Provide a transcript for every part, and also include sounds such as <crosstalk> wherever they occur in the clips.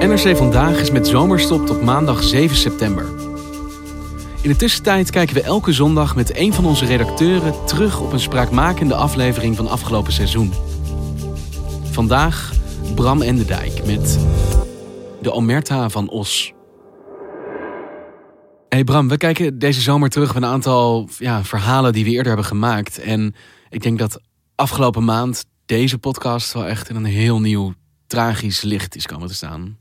NRC Vandaag is met zomerstop tot maandag 7 september. In de tussentijd kijken we elke zondag met een van onze redacteuren terug op een spraakmakende aflevering van afgelopen seizoen. Vandaag Bram en de Dijk met de Omerta van Os. Hey Bram, we kijken deze zomer terug op een aantal ja, verhalen die we eerder hebben gemaakt. En ik denk dat afgelopen maand deze podcast wel echt in een heel nieuw tragisch licht is komen te staan.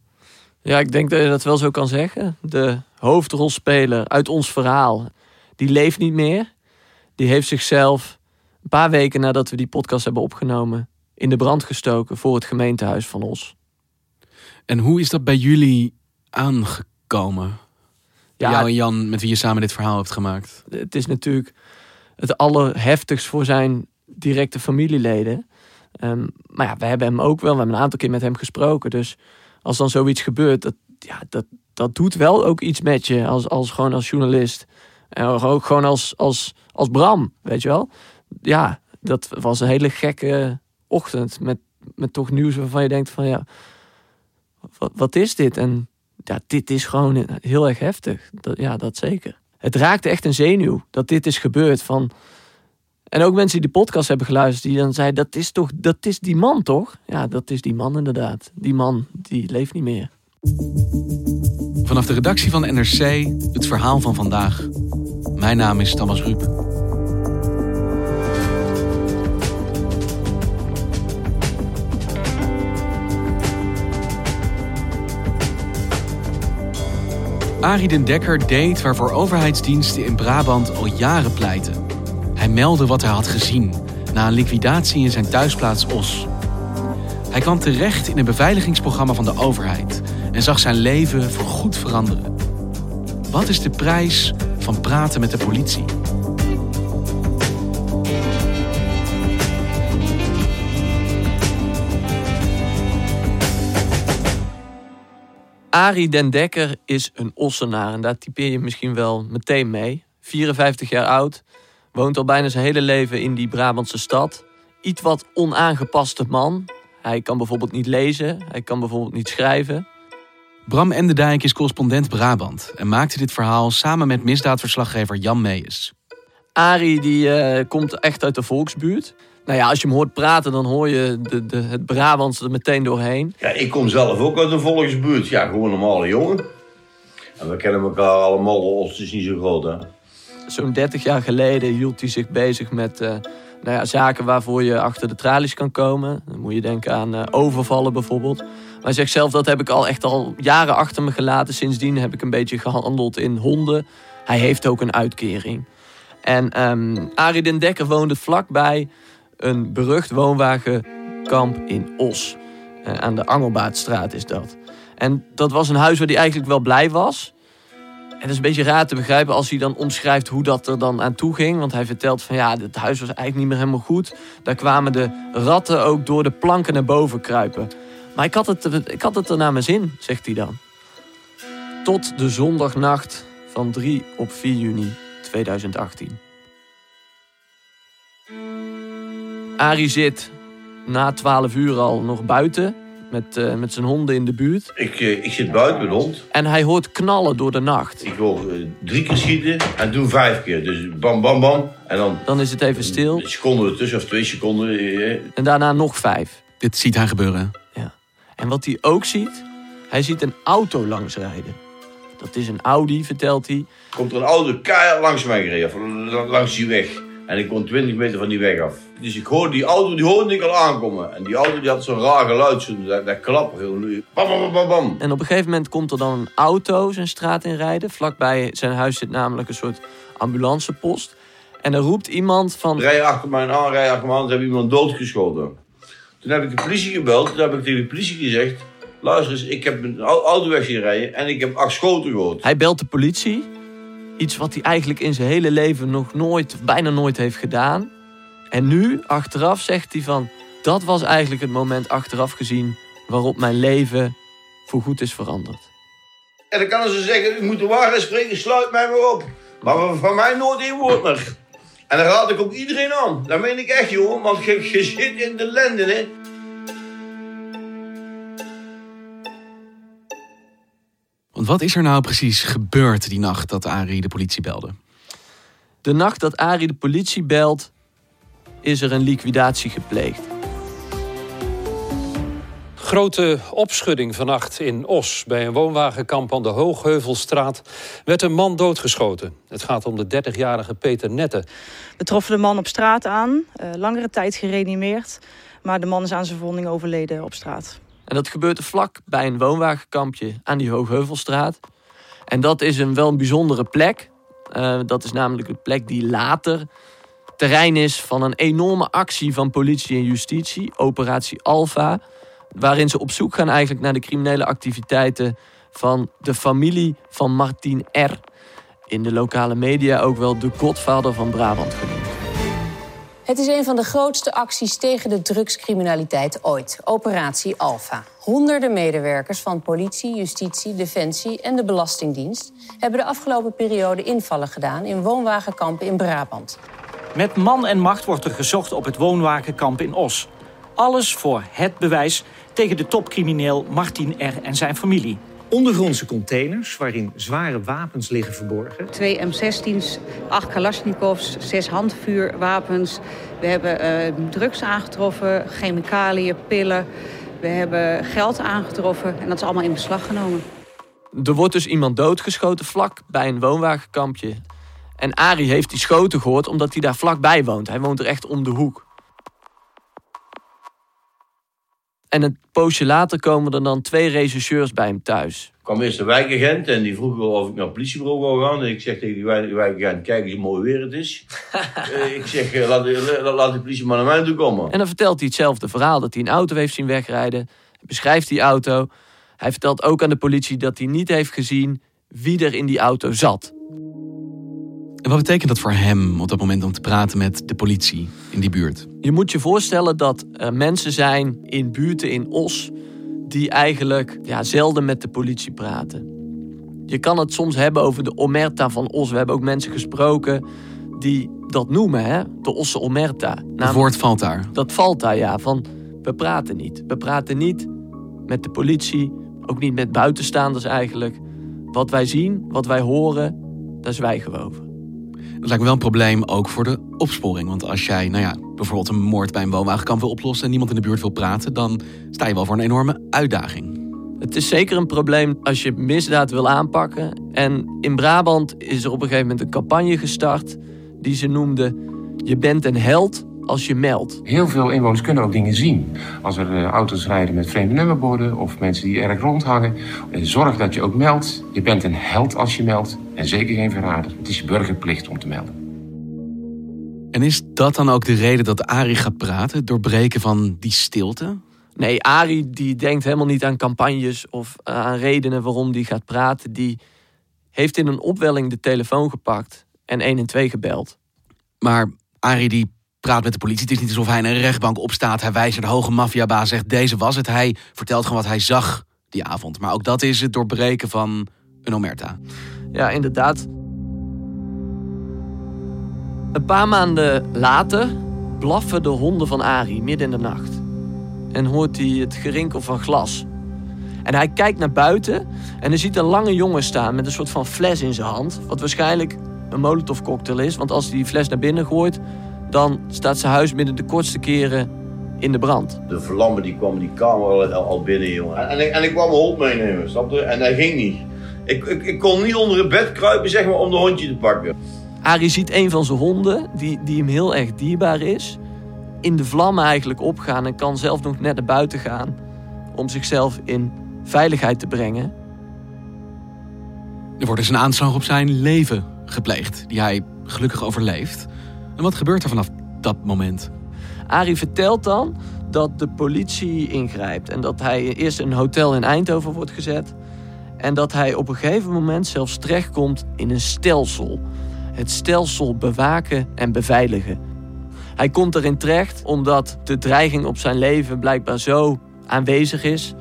Ja, ik denk dat je dat wel zo kan zeggen. De hoofdrolspeler uit ons verhaal, die leeft niet meer. Die heeft zichzelf een paar weken nadat we die podcast hebben opgenomen in de brand gestoken voor het gemeentehuis van Os. En hoe is dat bij jullie aangekomen? Ja, Jou en Jan, met wie je samen dit verhaal hebt gemaakt. Het is natuurlijk het allerheftigst voor zijn directe familieleden. Um, maar ja, we hebben hem ook wel, we hebben een aantal keer met hem gesproken. Dus als dan zoiets gebeurt, dat, ja, dat, dat doet wel ook iets met je als, als gewoon als journalist. En ook gewoon als, als, als Bram, weet je wel. Ja, dat was een hele gekke ochtend met, met toch nieuws waarvan je denkt van ja, wat, wat is dit? En ja, dit is gewoon heel erg heftig. Dat, ja, dat zeker. Het raakte echt een zenuw dat dit is gebeurd. Van... En ook mensen die de podcast hebben geluisterd, die dan zeiden: dat is toch, dat is die man toch? Ja, dat is die man inderdaad. Die man, die leeft niet meer. Vanaf de redactie van NRC, het verhaal van vandaag. Mijn naam is Thomas Ruip. Arie Dekker deed waarvoor overheidsdiensten in Brabant al jaren pleiten. Hij meldde wat hij had gezien na een liquidatie in zijn thuisplaats Os. Hij kwam terecht in een beveiligingsprogramma van de overheid en zag zijn leven voorgoed veranderen. Wat is de prijs van praten met de politie? Arie den Dekker is een Ossenaar en daar typeer je misschien wel meteen mee. 54 jaar oud, woont al bijna zijn hele leven in die Brabantse stad. Iets wat onaangepaste man. Hij kan bijvoorbeeld niet lezen, hij kan bijvoorbeeld niet schrijven. Bram Enderdijk is correspondent Brabant en maakte dit verhaal samen met misdaadverslaggever Jan Meijers. Arie die, uh, komt echt uit de volksbuurt. Nou ja, als je hem hoort praten, dan hoor je de, de, het Brabants er meteen doorheen. Ja, ik kom zelf ook uit een volksbuurt. Ja, gewoon een normale jongen. En we kennen elkaar allemaal, ons is niet zo groot, hè. Zo'n 30 jaar geleden hield hij zich bezig met uh, nou ja, zaken waarvoor je achter de tralies kan komen. Dan moet je denken aan uh, overvallen bijvoorbeeld. Maar hij zegt zelf, dat heb ik al echt al jaren achter me gelaten. Sindsdien heb ik een beetje gehandeld in honden. Hij heeft ook een uitkering. En um, Arie Dekker woonde vlakbij een berucht woonwagenkamp in Os. Uh, aan de Angelbaardstraat is dat. En dat was een huis waar hij eigenlijk wel blij was. En dat is een beetje raar te begrijpen als hij dan omschrijft hoe dat er dan aan toe ging. Want hij vertelt van ja, het huis was eigenlijk niet meer helemaal goed. Daar kwamen de ratten ook door de planken naar boven kruipen. Maar ik had het, ik had het er naar mijn zin, zegt hij dan. Tot de zondagnacht van 3 op 4 juni 2018. Arie zit na 12 uur al nog buiten. Met, uh, met zijn honden in de buurt. Ik, uh, ik zit buiten met hond. En hij hoort knallen door de nacht. Ik hoor uh, drie keer schieten en doe vijf keer. Dus bam, bam, bam. En dan... Dan is het even stil. Een seconde ertussen of twee seconden. En daarna nog vijf. Dit ziet hij gebeuren. Ja. En wat hij ook ziet, hij ziet een auto langsrijden. Dat is een Audi, vertelt hij. Komt er een auto keihard langs mij gereden, langs die weg. En ik kon 20 meter van die weg af. Dus ik hoorde die auto, die hoorde ik al aankomen. En die auto die had zo'n raar geluid, zo, dat, dat klappen. Bam, bam, bam, bam. En op een gegeven moment komt er dan een auto zijn straat in rijden. Vlakbij zijn huis zit namelijk een soort ambulancepost. En er roept iemand van... Rij achter mij aan, rij achter me aan. Toen heb ik iemand doodgeschoten. Toen heb ik de politie gebeld. Toen heb ik tegen de politie gezegd... Luister eens, ik heb een auto weg zien rijden en ik heb acht schoten gehoord. Hij belt de politie. Iets wat hij eigenlijk in zijn hele leven nog nooit, bijna nooit heeft gedaan. En nu, achteraf, zegt hij van... Dat was eigenlijk het moment achteraf gezien waarop mijn leven voorgoed is veranderd. En dan kan ze zeggen, u moet de waarheid spreken, sluit mij maar op. Maar van mij nooit één woord meer. En dan raad ik ook iedereen aan. Dat meen ik echt, joh. Want je, je zit in de lenden, hè. Wat is er nou precies gebeurd die nacht dat Arie de politie belde? De nacht dat Arie de politie belt, is er een liquidatie gepleegd. Grote opschudding vannacht in Os. Bij een woonwagenkamp aan de Hoogheuvelstraat werd een man doodgeschoten. Het gaat om de 30-jarige Peter Nette. We troffen de man op straat aan, uh, langere tijd gereanimeerd. Maar de man is aan zijn verwonding overleden op straat. En dat gebeurde vlak bij een woonwagenkampje aan die Hoogheuvelstraat. En dat is een wel een bijzondere plek. Uh, dat is namelijk een plek die later terrein is van een enorme actie van politie en justitie, Operatie Alpha. Waarin ze op zoek gaan eigenlijk naar de criminele activiteiten van de familie van Martin R. In de lokale media ook wel de godvader van Brabant genoemd. Het is een van de grootste acties tegen de drugscriminaliteit ooit. Operatie Alpha. Honderden medewerkers van politie, justitie, defensie en de Belastingdienst hebben de afgelopen periode invallen gedaan in woonwagenkampen in Brabant. Met man en macht wordt er gezocht op het woonwagenkamp in Os. Alles voor het bewijs tegen de topcrimineel Martin R. en zijn familie. Ondergrondse containers waarin zware wapens liggen verborgen. Twee M16's, acht Kalashnikovs, zes handvuurwapens. We hebben uh, drugs aangetroffen, chemicaliën, pillen. We hebben geld aangetroffen en dat is allemaal in beslag genomen. Er wordt dus iemand doodgeschoten vlak bij een woonwagenkampje. En Arie heeft die schoten gehoord omdat hij daar vlakbij woont. Hij woont er echt om de hoek. En een poosje later komen er dan twee rechercheurs bij hem thuis. Er kwam eerst een wijkagent en die vroeg of ik naar het politiebureau wou gaan. En ik zeg tegen die wijkagent, kijk eens hoe mooi weer het is. uh, <laughs> ik zeg, uh, laat, uh, laat de politie maar naar mij toe komen. En dan vertelt hij hetzelfde verhaal, dat hij een auto heeft zien wegrijden. Hij beschrijft die auto. Hij vertelt ook aan de politie dat hij niet heeft gezien wie er in die auto zat. En wat betekent dat voor hem op dat moment om te praten met de politie in die buurt? Je moet je voorstellen dat er mensen zijn in buurten in Os die eigenlijk ja, zelden met de politie praten. Je kan het soms hebben over de omerta van Os. We hebben ook mensen gesproken die dat noemen, hè? de Osse omerta. Het het woord valt daar. Dat valt daar, ja. Van, we praten niet. We praten niet met de politie, ook niet met buitenstaanders eigenlijk. Wat wij zien, wat wij horen, daar zwijgen we over. Dat lijkt me wel een probleem ook voor de opsporing. Want als jij nou ja, bijvoorbeeld een moord bij een woonwagenkamp wil oplossen... en niemand in de buurt wil praten... dan sta je wel voor een enorme uitdaging. Het is zeker een probleem als je misdaad wil aanpakken. En in Brabant is er op een gegeven moment een campagne gestart... die ze noemde... Je bent een held als je meldt. Heel veel inwoners kunnen ook dingen zien. Als er uh, auto's rijden met vreemde nummerborden of mensen die erg rondhangen. Uh, zorg dat je ook meldt. Je bent een held als je meldt en zeker geen verrader. Het is je burgerplicht om te melden. En is dat dan ook de reden dat Arie gaat praten? Doorbreken van die stilte? Nee, Arie die denkt helemaal niet aan campagnes of aan redenen waarom die gaat praten. Die heeft in een opwelling de telefoon gepakt en 112 gebeld. Maar Arie die praat met de politie. Het is niet alsof hij in een rechtbank opstaat. Hij wijst naar de hoge maffiabaas, zegt deze was het. Hij vertelt gewoon wat hij zag die avond. Maar ook dat is het doorbreken van een omerta. Ja, inderdaad. Een paar maanden later blaffen de honden van Ari midden in de nacht. En hoort hij het gerinkel van glas. En hij kijkt naar buiten en hij ziet een lange jongen staan met een soort van fles in zijn hand. Wat waarschijnlijk een molotov cocktail is. Want als hij die fles naar binnen gooit, dan staat zijn huis binnen de kortste keren in de brand. De vlammen die kwamen die kamer al, al binnen, jongen. En, ik, en ik kwam mijn hond meenemen, snap je? En dat ging niet. Ik, ik, ik, kon niet onder het bed kruipen, zeg maar, om de hondje te pakken. Arie ziet een van zijn honden, die, die hem heel erg dierbaar is, in de vlammen eigenlijk opgaan en kan zelf nog net naar buiten gaan om zichzelf in veiligheid te brengen. Er wordt dus een aanslag op zijn leven gepleegd, die hij gelukkig overleeft. En wat gebeurt er vanaf dat moment? Arie vertelt dan dat de politie ingrijpt. En dat hij eerst in een hotel in Eindhoven wordt gezet. En dat hij op een gegeven moment zelfs terechtkomt in een stelsel. Het stelsel bewaken en beveiligen. Hij komt erin terecht omdat de dreiging op zijn leven blijkbaar zo aanwezig is.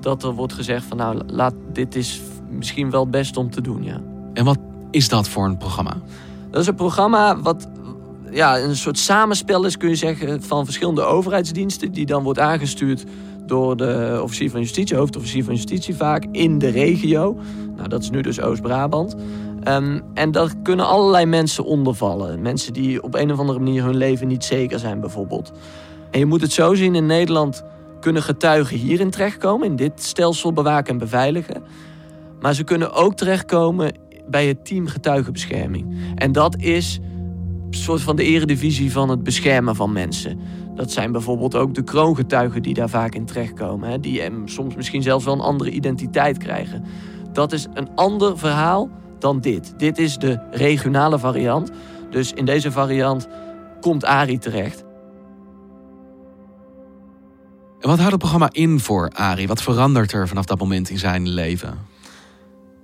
Dat er wordt gezegd van nou, laat, dit is misschien wel het beste om te doen. Ja. En wat is dat voor een programma? Dat is een programma wat ja, een soort samenspel is, kun je zeggen, van verschillende overheidsdiensten. Die dan wordt aangestuurd door de officier van justitie, hoofdofficier van justitie vaak, in de regio. Nou, dat is nu dus Oost-Brabant. Um, en daar kunnen allerlei mensen onder vallen. Mensen die op een of andere manier hun leven niet zeker zijn, bijvoorbeeld. En je moet het zo zien, in Nederland kunnen getuigen hierin terechtkomen, in dit stelsel bewaken en beveiligen. Maar ze kunnen ook terechtkomen bij het team getuigenbescherming. En dat is soort van de eredivisie van het beschermen van mensen. Dat zijn bijvoorbeeld ook de kroongetuigen die daar vaak in terechtkomen. Hè, die hem soms misschien zelfs wel een andere identiteit krijgen. Dat is een ander verhaal dan dit. Dit is de regionale variant. Dus in deze variant komt Ari terecht. En wat houdt het programma in voor Ari? Wat verandert er vanaf dat moment in zijn leven?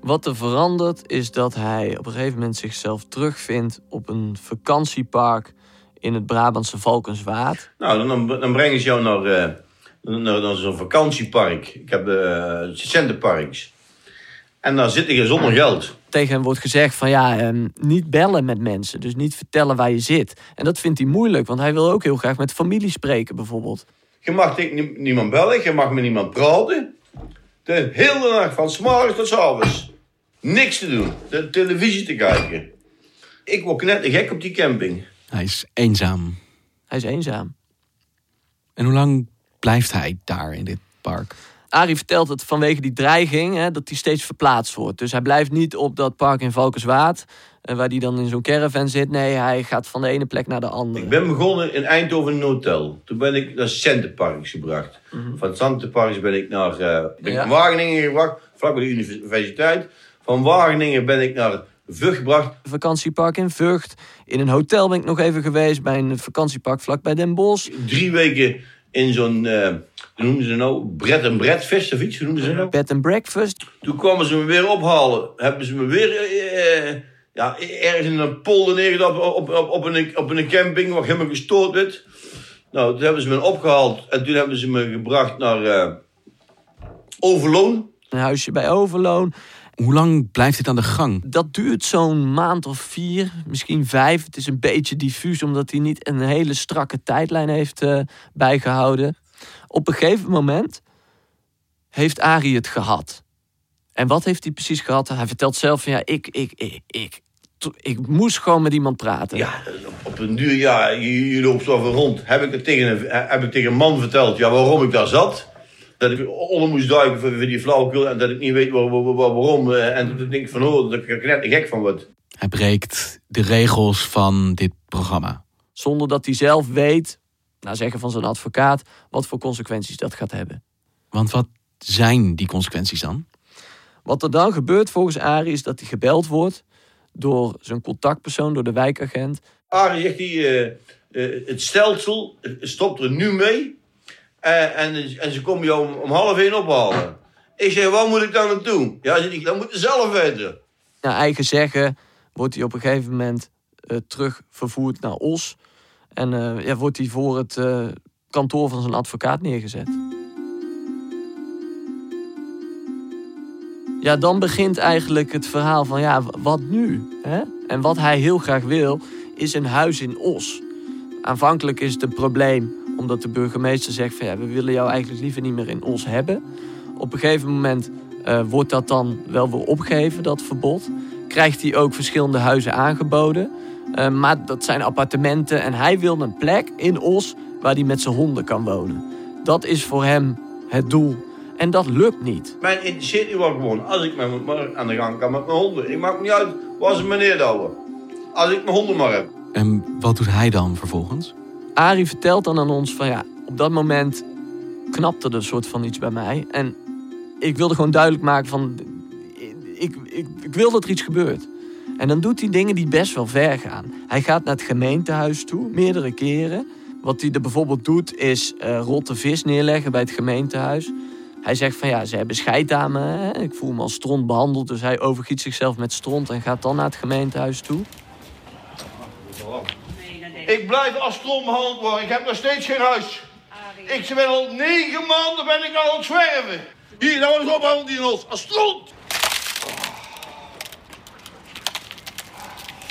Wat er verandert is dat hij op een gegeven moment zichzelf terugvindt op een vakantiepark in het Brabantse Valkenswaard. Nou, dan, dan brengen ze jou naar, uh, naar, naar zo'n vakantiepark. Ik heb uh, centenparks. En dan zit je zonder geld. Tegen hem wordt gezegd van ja, um, niet bellen met mensen. Dus niet vertellen waar je zit. En dat vindt hij moeilijk, want hij wil ook heel graag met familie spreken bijvoorbeeld. Je mag niemand bellen, je mag met niemand praten. De hele nacht, van s'morgens tot s'avonds. Niks te doen. De televisie te kijken. Ik word net gek op die camping. Hij is eenzaam. Hij is eenzaam. En hoe lang blijft hij daar in dit park? Arie vertelt het vanwege die dreiging, hè, dat hij steeds verplaatst wordt. Dus hij blijft niet op dat park in Valkenswaard, eh, waar hij dan in zo'n caravan zit. Nee, hij gaat van de ene plek naar de andere. Ik ben begonnen in Eindhoven in een hotel. Toen ben ik naar Centerparks gebracht. Mm -hmm. Van Centerparks ben ik naar uh, ben ja. Wageningen gebracht, vlak bij de universiteit. Van Wageningen ben ik naar Vught gebracht. Vakantiepark in Vught. In een hotel ben ik nog even geweest bij een vakantiepark vlak bij Den Bosch. Drie weken in zo'n, uh, hoe noemden ze nou, bed and breakfast of iets, hoe noemden ze nou? Bed and breakfast. Toen kwamen ze me weer ophalen. Hebben ze me weer uh, ja, ergens in een polder neergedaan op, op, op, een, op een camping waar helemaal gestoord werd. Nou, toen hebben ze me opgehaald en toen hebben ze me gebracht naar uh, Overloon. Een huisje bij Overloon. Hoe lang blijft dit aan de gang? Dat duurt zo'n maand of vier, misschien vijf. Het is een beetje diffuus, omdat hij niet een hele strakke tijdlijn heeft uh, bijgehouden. Op een gegeven moment heeft Arie het gehad. En wat heeft hij precies gehad? Hij vertelt zelf van ja, ik, ik, ik, ik, ik moest gewoon met iemand praten. Ja, op een duur, ja, je, je loopt zo rond. Heb ik, het tegen een, heb ik tegen een man verteld ja, waarom ik daar zat? Dat ik onder moest duiken voor, voor die flauwekul en dat ik niet weet waar, waar, waar, waarom. En toen denk ik van, oh, dat ik er net gek van word. Hij breekt de regels van dit programma. Zonder dat hij zelf weet, naar zeggen van zijn advocaat, wat voor consequenties dat gaat hebben. Want wat zijn die consequenties dan? Wat er dan gebeurt volgens Arie is dat hij gebeld wordt door zijn contactpersoon, door de wijkagent. Arie zegt hij, uh, uh, het stelsel stopt er nu mee. Uh, en, en ze komen jou om, om half één ophalen. Ik zeg, wat moet ik dan doen? Ja, zeg ik, dat moet je zelf weten. Naar eigen zeggen wordt hij op een gegeven moment uh, terug vervoerd naar Os. En uh, ja, wordt hij voor het kantoor van zijn advocaat neergezet. Ja, dan begint eigenlijk het verhaal van ja, wat nu? Hè? En wat hij heel graag wil, is een huis in Os. Aanvankelijk is het een probleem omdat de burgemeester zegt van ja, we willen jou eigenlijk liever niet meer in Os hebben. Op een gegeven moment uh, wordt dat dan wel weer opgegeven, dat verbod. Krijgt hij ook verschillende huizen aangeboden. Uh, maar dat zijn appartementen en hij wil een plek in Os waar hij met zijn honden kan wonen. Dat is voor hem het doel. En dat lukt niet. Mijn interesseert nu wel gewoon. Als ik met me aan de gang kan met mijn honden. Ik maak niet uit waar ze me neerdouwen. Als ik mijn honden maar heb. En wat doet hij dan vervolgens? Arie vertelt dan aan ons van ja, op dat moment knapte er een soort van iets bij mij. En ik wilde gewoon duidelijk maken van, ik, ik, ik wil dat er iets gebeurt. En dan doet hij dingen die best wel ver gaan. Hij gaat naar het gemeentehuis toe, meerdere keren. Wat hij er bijvoorbeeld doet, is uh, rotte vis neerleggen bij het gemeentehuis. Hij zegt van ja, ze hebben scheid aan me. Ik voel me als stront behandeld. Dus hij overgiet zichzelf met stront en gaat dan naar het gemeentehuis toe. Ik blijf als behandeld worden. Ik heb nog steeds geen huis. Ik ben al negen maanden ben ik al aan het zwerven. Hier, nou eens ophouden die ons. Als stront.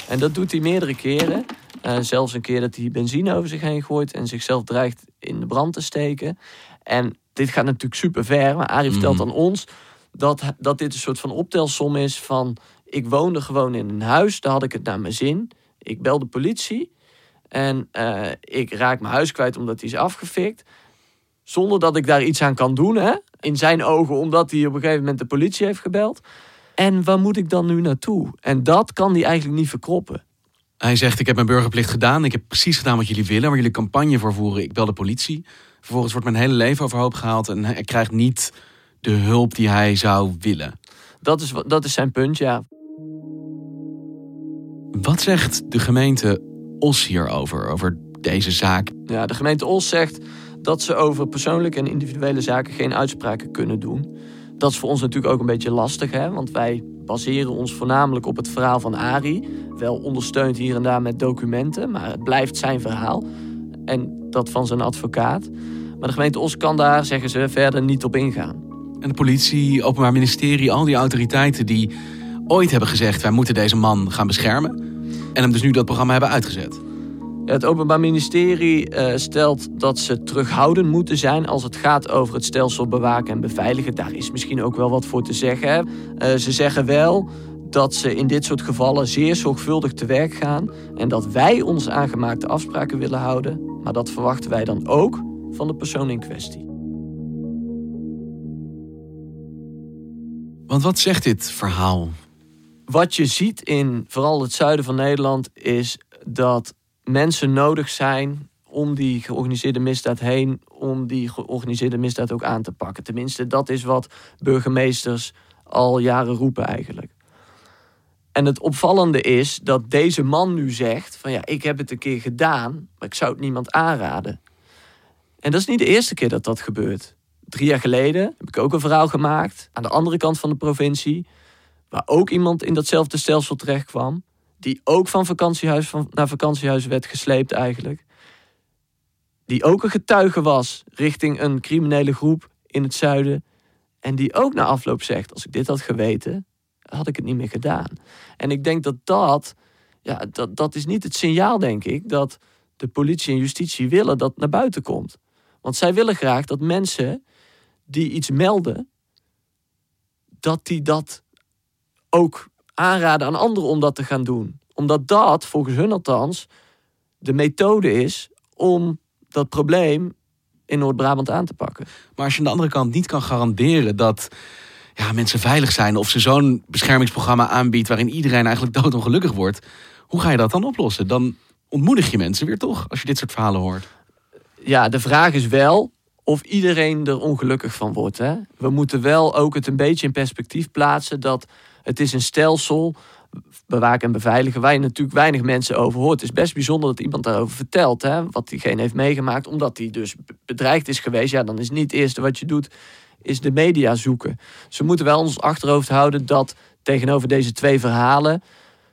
En dat doet hij meerdere keren. Uh, zelfs een keer dat hij benzine over zich heen gooit en zichzelf dreigt in de brand te steken. En dit gaat natuurlijk super ver. Maar Arie vertelt aan ons dat, dat dit een soort van optelsom is van... ik woonde gewoon in een huis, daar had ik het naar mijn zin. Ik bel de politie en uh, ik raak mijn huis kwijt omdat hij is afgefikt. Zonder dat ik daar iets aan kan doen, hè? in zijn ogen, omdat hij op een gegeven moment de politie heeft gebeld. En waar moet ik dan nu naartoe? En dat kan hij eigenlijk niet verkroppen. Hij zegt: Ik heb mijn burgerplicht gedaan. Ik heb precies gedaan wat jullie willen, waar jullie campagne voor voeren. Ik bel de politie. Vervolgens wordt mijn hele leven overhoop gehaald en hij krijgt niet de hulp die hij zou willen. Dat is, dat is zijn punt, ja. Wat zegt de gemeente Os hierover, over deze zaak? Ja, de gemeente Os zegt dat ze over persoonlijke en individuele zaken geen uitspraken kunnen doen. Dat is voor ons natuurlijk ook een beetje lastig, hè? want wij baseren ons voornamelijk op het verhaal van Ari. Wel ondersteund hier en daar met documenten, maar het blijft zijn verhaal. En dat van zijn advocaat. Maar de gemeente Os kan daar, zeggen ze, verder niet op ingaan. En de politie, openbaar ministerie, al die autoriteiten die ooit hebben gezegd... wij moeten deze man gaan beschermen. En hem dus nu dat programma hebben uitgezet. Het Openbaar Ministerie uh, stelt dat ze terughoudend moeten zijn als het gaat over het stelsel bewaken en beveiligen. Daar is misschien ook wel wat voor te zeggen. Uh, ze zeggen wel dat ze in dit soort gevallen zeer zorgvuldig te werk gaan en dat wij ons aangemaakte afspraken willen houden. Maar dat verwachten wij dan ook van de persoon in kwestie. Want wat zegt dit verhaal? Wat je ziet in vooral het zuiden van Nederland is dat mensen nodig zijn om die georganiseerde misdaad heen, om die georganiseerde misdaad ook aan te pakken. Tenminste, dat is wat burgemeesters al jaren roepen eigenlijk. En het opvallende is dat deze man nu zegt: van ja, ik heb het een keer gedaan, maar ik zou het niemand aanraden. En dat is niet de eerste keer dat dat gebeurt. Drie jaar geleden heb ik ook een verhaal gemaakt aan de andere kant van de provincie, waar ook iemand in datzelfde stelsel terecht kwam die ook van vakantiehuis van, naar vakantiehuis werd gesleept eigenlijk. Die ook een getuige was richting een criminele groep in het zuiden. En die ook na afloop zegt, als ik dit had geweten, had ik het niet meer gedaan. En ik denk dat dat, ja, dat, dat is niet het signaal, denk ik, dat de politie en justitie willen dat naar buiten komt. Want zij willen graag dat mensen die iets melden, dat die dat ook aanraden aan anderen om dat te gaan doen. Omdat dat, volgens hun althans, de methode is om dat probleem in Noord-Brabant aan te pakken. Maar als je aan de andere kant niet kan garanderen dat ja, mensen veilig zijn of ze zo'n beschermingsprogramma aanbiedt waarin iedereen eigenlijk doodongelukkig wordt, hoe ga je dat dan oplossen? Dan ontmoedig je mensen weer toch als je dit soort verhalen hoort. Ja, de vraag is wel of iedereen er ongelukkig van wordt. Hè? We moeten wel ook het een beetje in perspectief plaatsen dat het is een stelsel bewaken en beveiligen, waar je natuurlijk weinig mensen over hoort. Het is best bijzonder dat iemand daarover vertelt, hè, wat diegene heeft meegemaakt, omdat hij dus bedreigd is geweest. Ja, dan is niet het eerste wat je doet, is de media zoeken. Ze moeten wel ons achterhoofd houden dat tegenover deze twee verhalen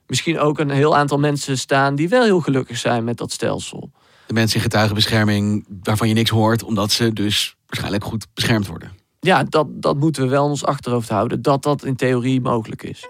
misschien ook een heel aantal mensen staan die wel heel gelukkig zijn met dat stelsel. De mensen in getuigenbescherming waarvan je niks hoort, omdat ze dus waarschijnlijk goed beschermd worden ja, dat, dat moeten we wel in ons achterhoofd houden. Dat dat in theorie mogelijk is.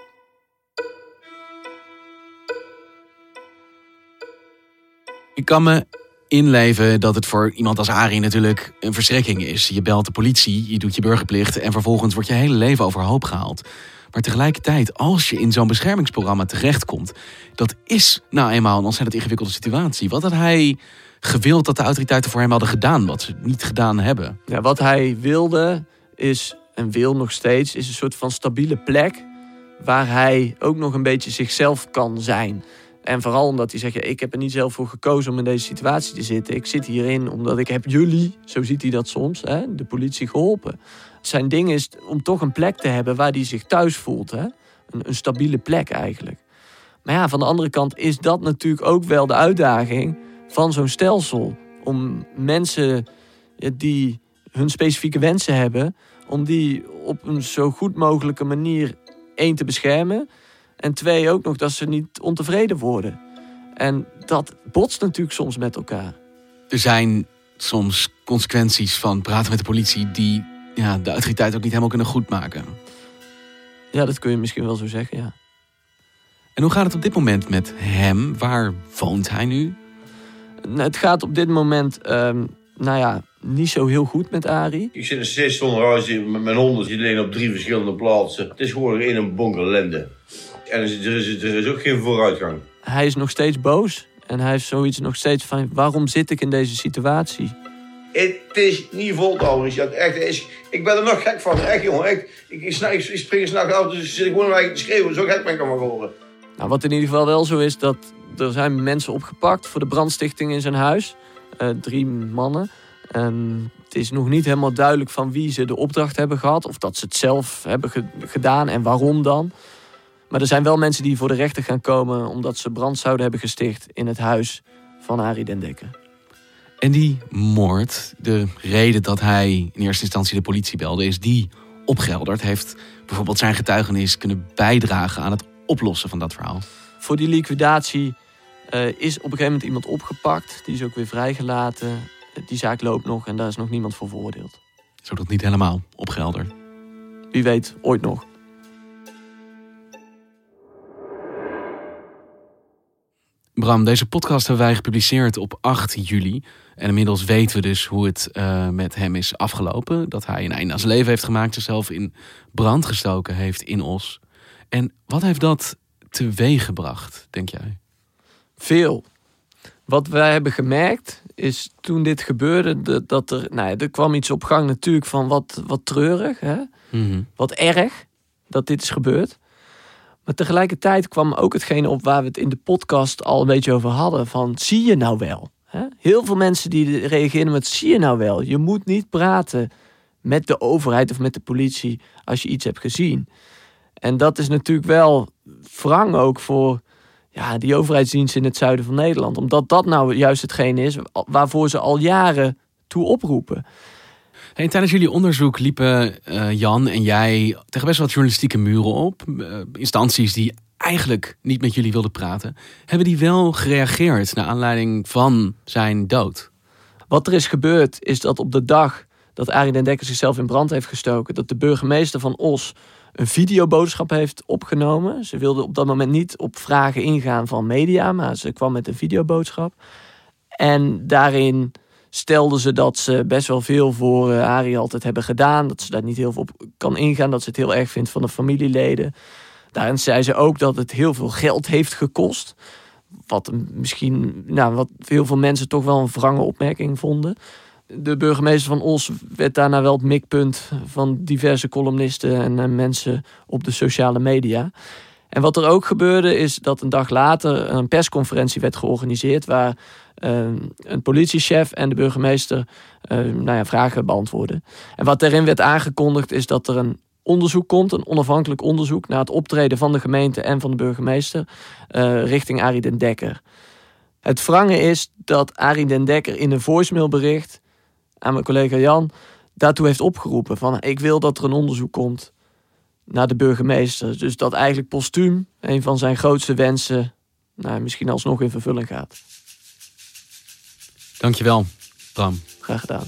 Ik kan me inleven dat het voor iemand als Arie natuurlijk een verschrikking is. Je belt de politie, je doet je burgerplicht en vervolgens wordt je hele leven overhoop gehaald. Maar tegelijkertijd, als je in zo'n beschermingsprogramma terechtkomt, dat is nou eenmaal een ontzettend ingewikkelde situatie. Wat had hij gewild dat de autoriteiten voor hem hadden gedaan, wat ze niet gedaan hebben? Ja, wat hij wilde, is, en wil nog steeds, is een soort van stabiele plek waar hij ook nog een beetje zichzelf kan zijn. En vooral omdat hij zegt, ik heb er niet zelf voor gekozen om in deze situatie te zitten. Ik zit hierin omdat ik heb jullie, zo ziet hij dat soms, hè, de politie geholpen. Zijn ding is om toch een plek te hebben waar hij zich thuis voelt. Hè? Een, een stabiele plek eigenlijk. Maar ja, van de andere kant is dat natuurlijk ook wel de uitdaging van zo'n stelsel. Om mensen die hun specifieke wensen hebben, om die op een zo goed mogelijke manier één te beschermen. En twee ook nog dat ze niet ontevreden worden. En dat botst natuurlijk soms met elkaar. Er zijn soms consequenties van praten met de politie die ja, de autoriteit ook niet helemaal kunnen goedmaken. Ja, dat kun je misschien wel zo zeggen, ja. En hoe gaat het op dit moment met hem? Waar woont hij nu? Nou, het gaat op dit moment, um, nou ja, niet zo heel goed met Arie. Ik zit in steeds zonder met mijn honden. Die liggen op drie verschillende plaatsen. Het is gewoon in een bonk ellende. En er is, er is ook geen vooruitgang. Hij is nog steeds boos. En hij heeft zoiets nog steeds van, waarom zit ik in deze situatie? Het is niet vol Richard. Echt, is, ik ben er nog gek van. Echt, jongen. Echt, ik, ik, ik, ik spring s'nachts uit, dus zit ik gewoon te schreeuwen. Zo gek ben ik allemaal geworden. Nou, wat in ieder geval wel zo is, dat er zijn mensen opgepakt voor de brandstichting in zijn huis. Uh, drie mannen. Um, het is nog niet helemaal duidelijk van wie ze de opdracht hebben gehad. Of dat ze het zelf hebben ge gedaan en waarom dan. Maar er zijn wel mensen die voor de rechter gaan komen... omdat ze brand zouden hebben gesticht in het huis van Arie den Dekker. En die moord, de reden dat hij in eerste instantie de politie belde... is die opgehelderd. Heeft bijvoorbeeld zijn getuigenis kunnen bijdragen aan het oplossen van dat verhaal. Voor die liquidatie uh, is op een gegeven moment iemand opgepakt. Die is ook weer vrijgelaten. Die zaak loopt nog en daar is nog niemand voor veroordeeld. Zodat niet helemaal opgehelderd. Wie weet, ooit nog. Bram, deze podcast hebben wij gepubliceerd op 8 juli. En inmiddels weten we dus hoe het uh, met hem is afgelopen. Dat hij een einde aan zijn leven heeft gemaakt, zichzelf in brand gestoken heeft in Os. En wat heeft dat teweeg gebracht, denk jij? Veel. Wat wij hebben gemerkt is toen dit gebeurde, dat er, nou ja, er kwam iets op gang natuurlijk van wat, wat treurig, hè? Mm wat erg dat dit is gebeurd. Maar tegelijkertijd kwam ook hetgene op waar we het in de podcast al een beetje over hadden. Van zie je nou wel? Hè? Heel veel mensen die reageren met zie je nou wel? Je moet niet praten met de overheid of met de politie als je iets hebt gezien. En dat is natuurlijk wel wrang ook voor ja, die overheidsdienst in het zuiden van Nederland. Omdat dat nou juist hetgeen is waarvoor ze al jaren toe oproepen. Hey, tijdens jullie onderzoek liepen uh, Jan en jij tegen best wat journalistieke muren op. Uh, instanties die eigenlijk niet met jullie wilden praten. Hebben die wel gereageerd naar aanleiding van zijn dood? Wat er is gebeurd is dat op de dag dat Arie den Dekker zichzelf in brand heeft gestoken... dat de burgemeester van Os een videoboodschap heeft opgenomen. Ze wilde op dat moment niet op vragen ingaan van media, maar ze kwam met een videoboodschap. En daarin stelde ze dat ze best wel veel voor uh, Arie altijd hebben gedaan. Dat ze daar niet heel veel op kan ingaan. Dat ze het heel erg vindt van de familieleden. Daarin zei ze ook dat het heel veel geld heeft gekost. Wat misschien, nou, wat heel veel mensen toch wel een wrange opmerking vonden de burgemeester van Os werd daarna wel het mikpunt van diverse columnisten en, en mensen op de sociale media. En wat er ook gebeurde is dat een dag later een persconferentie werd georganiseerd waar uh, een politiechef en de burgemeester uh, nou ja, vragen beantwoorden. En wat daarin werd aangekondigd is dat er een onderzoek komt, een onafhankelijk onderzoek naar het optreden van de gemeente en van de burgemeester richting Arie den Dekker. Het wrange is dat Arie den Dekker in een voicemailbericht aan mijn collega Jan daartoe heeft opgeroepen. Van ik wil dat er een onderzoek komt naar de burgemeester. Dus dat eigenlijk postuum een van zijn grootste wensen nou, misschien alsnog in vervulling gaat. Dankjewel, Bram. Graag gedaan.